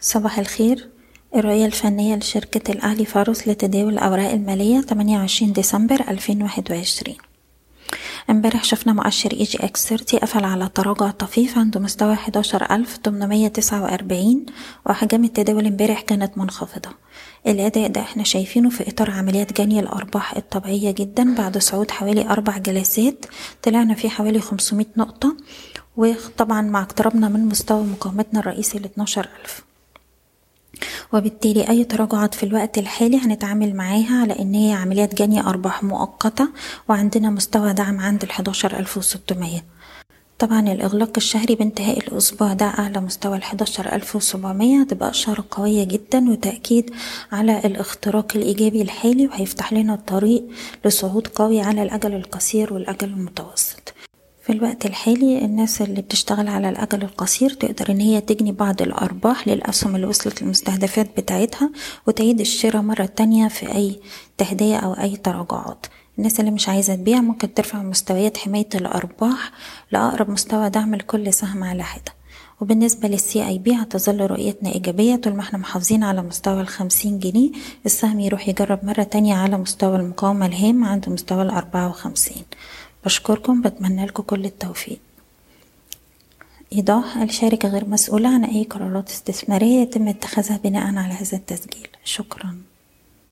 صباح الخير. الرؤية الفنية لشركة الأهلي فاروس لتداول الأوراق المالية 28 ديسمبر 2021 امبارح شفنا مؤشر EGX 30 قفل على تراجع طفيف عند مستوى 11849 وأحجام التداول امبارح كانت منخفضة. الأداء ده إحنا شايفينه في إطار عمليات جني الأرباح الطبيعية جدا بعد صعود حوالي أربع جلسات. طلعنا فيه حوالي 500 نقطة وطبعا مع اقترابنا من مستوى مقاومتنا الرئيسي ل 12000 وبالتالي أي تراجعات في الوقت الحالي هنتعامل معاها على إن هي عمليات جني أرباح مؤقتة وعندنا مستوى دعم عند الحداشر ألف طبعا الإغلاق الشهري بانتهاء الأسبوع ده أعلى مستوى الحداشر ألف وسبعمية. هتبقى إشارة قوية جدا وتأكيد على الاختراق الإيجابي الحالي وهيفتح لنا الطريق لصعود قوي على الأجل القصير والأجل المتوسط. في الوقت الحالي الناس اللي بتشتغل على الأجل القصير تقدر إن هي تجني بعض الأرباح للأسهم اللي وصلت للمستهدفات بتاعتها وتعيد الشراء مرة تانية في أي تهدية أو أي تراجعات. الناس اللي مش عايزة تبيع ممكن ترفع مستويات حماية الأرباح لأقرب مستوى دعم لكل سهم على حدة. وبالنسبة للسي اي بي هتظل رؤيتنا إيجابية طول ما إحنا محافظين على مستوى الخمسين جنيه السهم يروح يجرب مرة تانية على مستوى المقاومة الهام عند مستوى الأربعة وخمسين. بشكركم بتمنى لكم كل التوفيق. إيضاح الشركة غير مسؤولة عن أي قرارات استثمارية يتم اتخاذها بناء على هذا التسجيل. شكراً.